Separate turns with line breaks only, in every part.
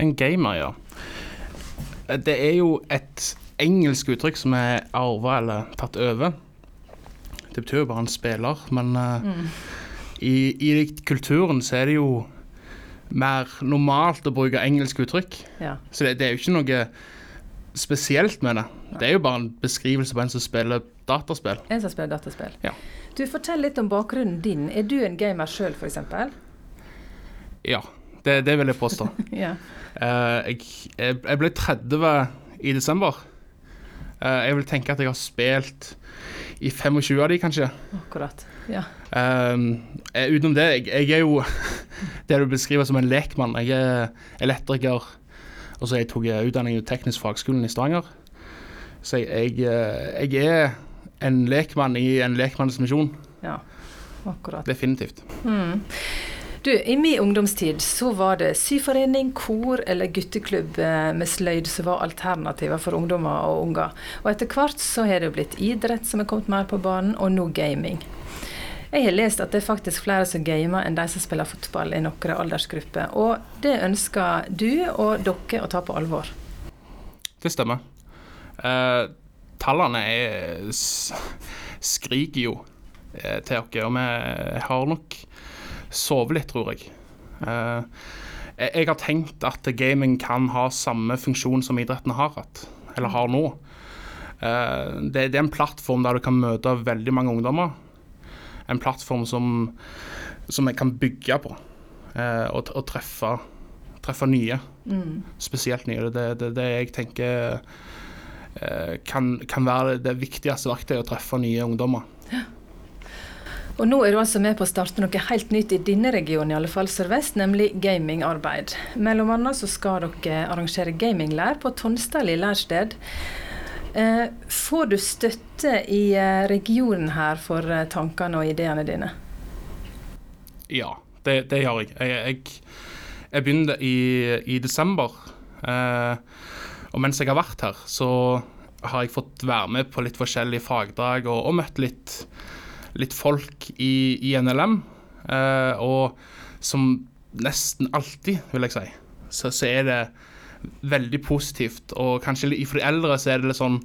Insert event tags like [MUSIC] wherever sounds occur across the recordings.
En gamer, ja. Det er jo et engelsk uttrykk som er arva eller tatt over. Det betyr jo bare en spiller, men uh, i, i, kulturen så er det jo mer normalt å bruke engelsk uttrykk.
Ja.
Så det, det, er jo ikke noe spesielt med det. Det er jo bare en beskrivelse på en som spiller dataspill.
En som spiller dataspill.
Ja.
Du, Fortell litt om bakgrunnen din. Er du en gamer sjøl, f.eks.?
Ja, det, det, vil jeg påstå. [LAUGHS]
ja.
Uh, jeg, jeg, ble 30 i desember. Uh, jeg vil tenke at jeg har spilt i 25 av de, kanskje.
Akkurat, ja.
Uh, utenom det, jeg, jeg, er jo [LAUGHS] det du beskriver som en lekmann. Jeg er elektriker, og så jeg tok utdanning i Teknisk fagskolen i Stavanger. Så jeg, jeg, jeg er en lekmann i en lekmanns misjon.
Ja, akkurat.
Definitivt.
Mm. Du, I min ungdomstid så var det syforening, kor eller gutteklubb eh, med sløyd som var alternativer for ungdommer og unger. Og etter hvert så har det blitt idrett som er kommet mer på banen, og nå gaming. Jeg har lest at det er faktisk flere som gamer enn de som spiller fotball i noen aldersgrupper. Og det ønsker du og dere å ta på alvor.
Det stemmer. Eh, tallene er, skriker jo uh, til oss, og vi har nok sove litt, tror jeg. Uh, jeg har tenkt at gaming kan ha samme funksjon som idretten har hatt, eller har nå. Uh, det, det, er en plattform der du kan møte veldig mange ungdommer. En plattform som, som jeg kan bygge på uh, og, og treffe, treffe, nye. Mm. Spesielt nye. Det er det, det, jeg tenker kan, kan, være det viktigste verktøyet å treffe nye ungdommer.
Og nå er du altså med på å starte noe helt nytt i denne regionen, i alle fall sørvest, nemlig gamingarbeid. Mellom annet så skal dere arrangere gaminglær på Tonstadli lærsted. Eh, får du støtte i eh, regionen her for eh, tankene og ideene dine?
Ja, det, det gjør jeg. Jeg, jeg, jeg begynte i, i desember. Og mens jeg har vært her, så har jeg fått være med på litt forskjellige fagdrag og, og møtt litt litt folk i, i NLM, eh, og som nesten alltid, vil jeg si, så, så, er det veldig positivt. Og kanskje for de eldre så er det litt sånn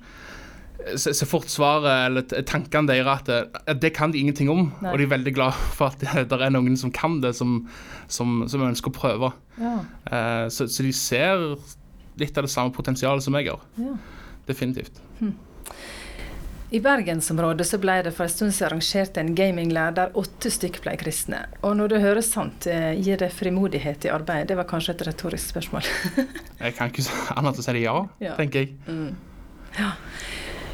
så, så fort svaret eller tankene deres at det kan de ingenting om. Nei. Og de er veldig glad for at det, det er noen som kan det, som, som, som ønsker å prøve.
Ja.
Uh, så, så, de ser litt av det samme potensialet som jeg gjør.
Ja.
Definitivt.
Hm. I bergensområdet så ble det for en stund siden arrangert en gamingleir der åtte stykker ble kristne. Og når det høres sant, eh, gir det frimodighet i arbeidet? Det var kanskje et retorisk spørsmål. [LAUGHS]
jeg kan ikke annet å si det ja, ja. tenker jeg.
Mm. Ja.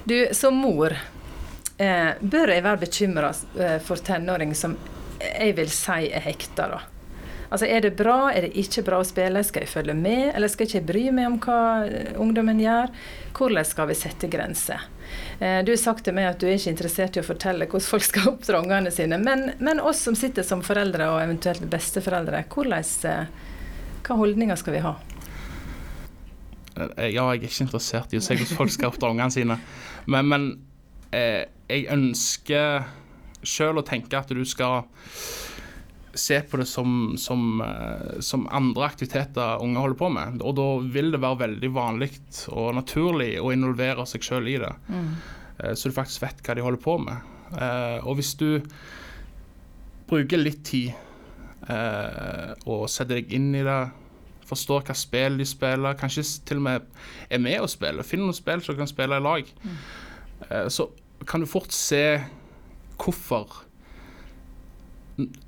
Du, som mor, eh, bør jeg være bekymra eh, for tenåring som jeg vil si er hekta, da? Altså, Er det bra, er det ikke bra å spille? Skal jeg følge med, eller skal jeg ikke bry meg om hva eh, ungdommen gjør? Hvordan skal vi sette grenser? Eh, du har sagt til meg at du er ikke interessert i å fortelle hvordan folk skal oppdra ungene sine. Men, men, oss som sitter som foreldre og eventuelt besteforeldre, hvordan, eh, hva holdninger skal vi ha?
Ja, jeg er ikke interessert i å se hvordan folk skal oppdra ungene sine. Men, men jeg ønsker sjøl å tenke at du skal se på det som, som, eh, som, andre aktiviteter unge holder på med. Og da vil det være veldig vanlig og naturlig å involvere seg sjøl i det. Mm. Eh, så du faktisk vet hva de holder på med. Eh, og hvis du bruker litt tid og setter deg inn i det, forstår hva spill de spiller, kanskje til og med er med å spille, finner noen spill som du kan spille i lag, mm. så kan du fort se hvorfor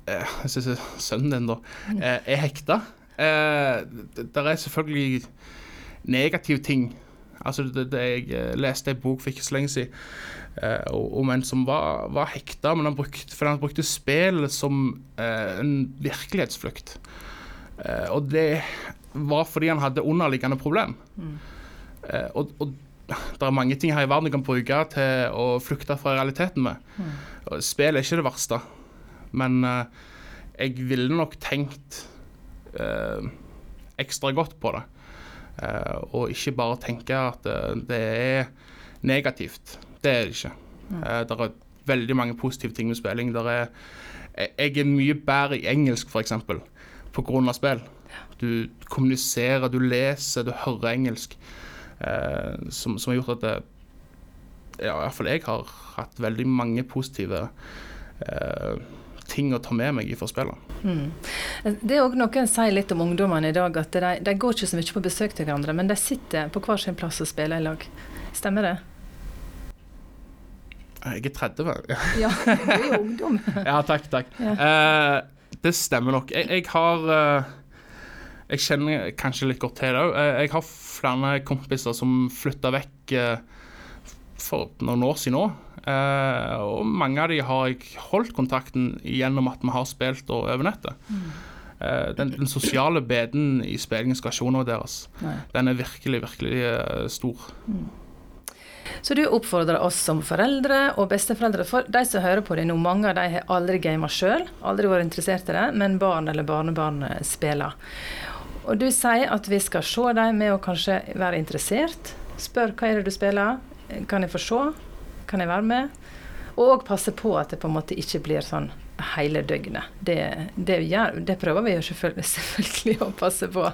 jeg synes sønnen din, da, eh, er hekta. Eh, det er selvfølgelig negative ting. Altså, det, det jeg leste en bok for ikke så lenge siden om en som var, var hekta, men han brukte, for han brukte spill som en virkelighetsflukt. og det var fordi han hadde underliggende problem. Mm. og, og det er mange ting her i verden du kan bruke til å flykte fra realiteten med. Mm. Spill er ikke det verste. Men uh, jeg ville nok tenkt uh, ekstra godt på det. Uh, og ikke bare tenke at det er negativt. Det er det ikke. Det er veldig mange positive ting med spilling. Er, jeg er mye bedre i engelsk, f.eks., pga. spill. Du kommuniserer, du leser, du hører engelsk. Eh, som, som, har gjort at det, ja, i hvert fall jeg har hatt veldig mange positive eh, ting å ta med meg fra spillene. Mm.
Det er òg noen sier litt om ungdommene i dag, at de, de, går ikke så mye på besøk til hverandre, men de sitter på hver sin plass og spiller i lag. Stemmer det?
Jeg er 30. [LAUGHS]
ja, du er jo ungdom. [LAUGHS]
ja, takk, takk. Ja. Eh, det stemmer nok. Jeg, jeg har uh, Jeg kjenner kanskje litt godt til det òg. Jeg har flere kompiser som flytta vekk uh, for noen år siden nå. Uh, og mange av de har jeg holdt kontakten gjennom at vi har spilt over nettet. Mm. Den, den, sosiale beden i spillingen deres, Nei. Den er virkelig, virkelig stor. Mm.
Så du oppfordrer oss som foreldre og besteforeldre for de som hører på deg nå, mange av dem har aldri gama sjøl, aldri vært interessert i det, men barn eller barnebarn spiller. Og du sier at vi skal se dem med å kanskje være interessert. Spør hva er det du spiller, kan jeg få se, kan jeg være med? Og òg passe på at det på en måte ikke blir sånn hele døgnet. Det, det, gjør, det prøver vi jo selvfølgelig, [LAUGHS] selvfølgelig, å passe på.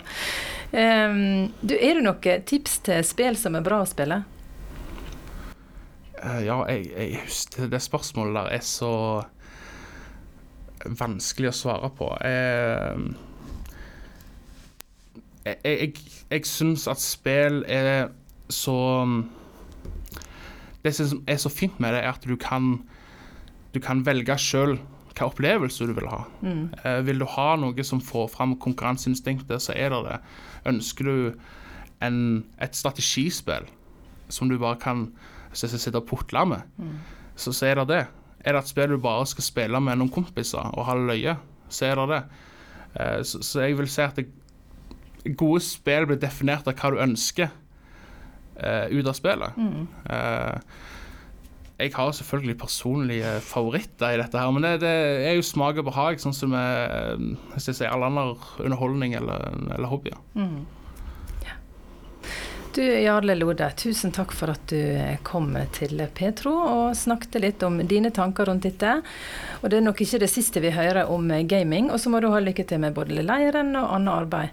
Um, du, er det noen tips til spill som er bra å spille?
Uh, ja, jeg, jeg, husker det spørsmålet der er så vanskelig å svare på. Uh, jeg, jeg, jeg syns at spill er så Det som er så fint med det, er at du kan, du kan velge sjøl hva opplevelse du vil ha. Mm. Uh, vil du ha noe som får fram konkurranseinstinktet, så er det det. Ønsker du en, et strategispill som du bare kan sitte og putle med, mm. så, så, er det det. Er det et spill du bare skal spille med noen kompiser og ha løye, så er det det. Uh, så, så, jeg vil si at det, gode spill blir definert av hva du ønsker ut av spillet. Mm. Uh, jeg har selvfølgelig personlige favoritter i dette, her, men det, det er jo smak og behag, sånn som med, jeg sier all annen underholdning eller, eller hobbyer. Mm.
Du Jarle Lode, tusen takk for at du kom til Petro og snakket litt om dine tanker rundt dette. Og det er nok ikke det siste vi hører om gaming. Og så må du ha lykke til med både leiren og annet arbeid.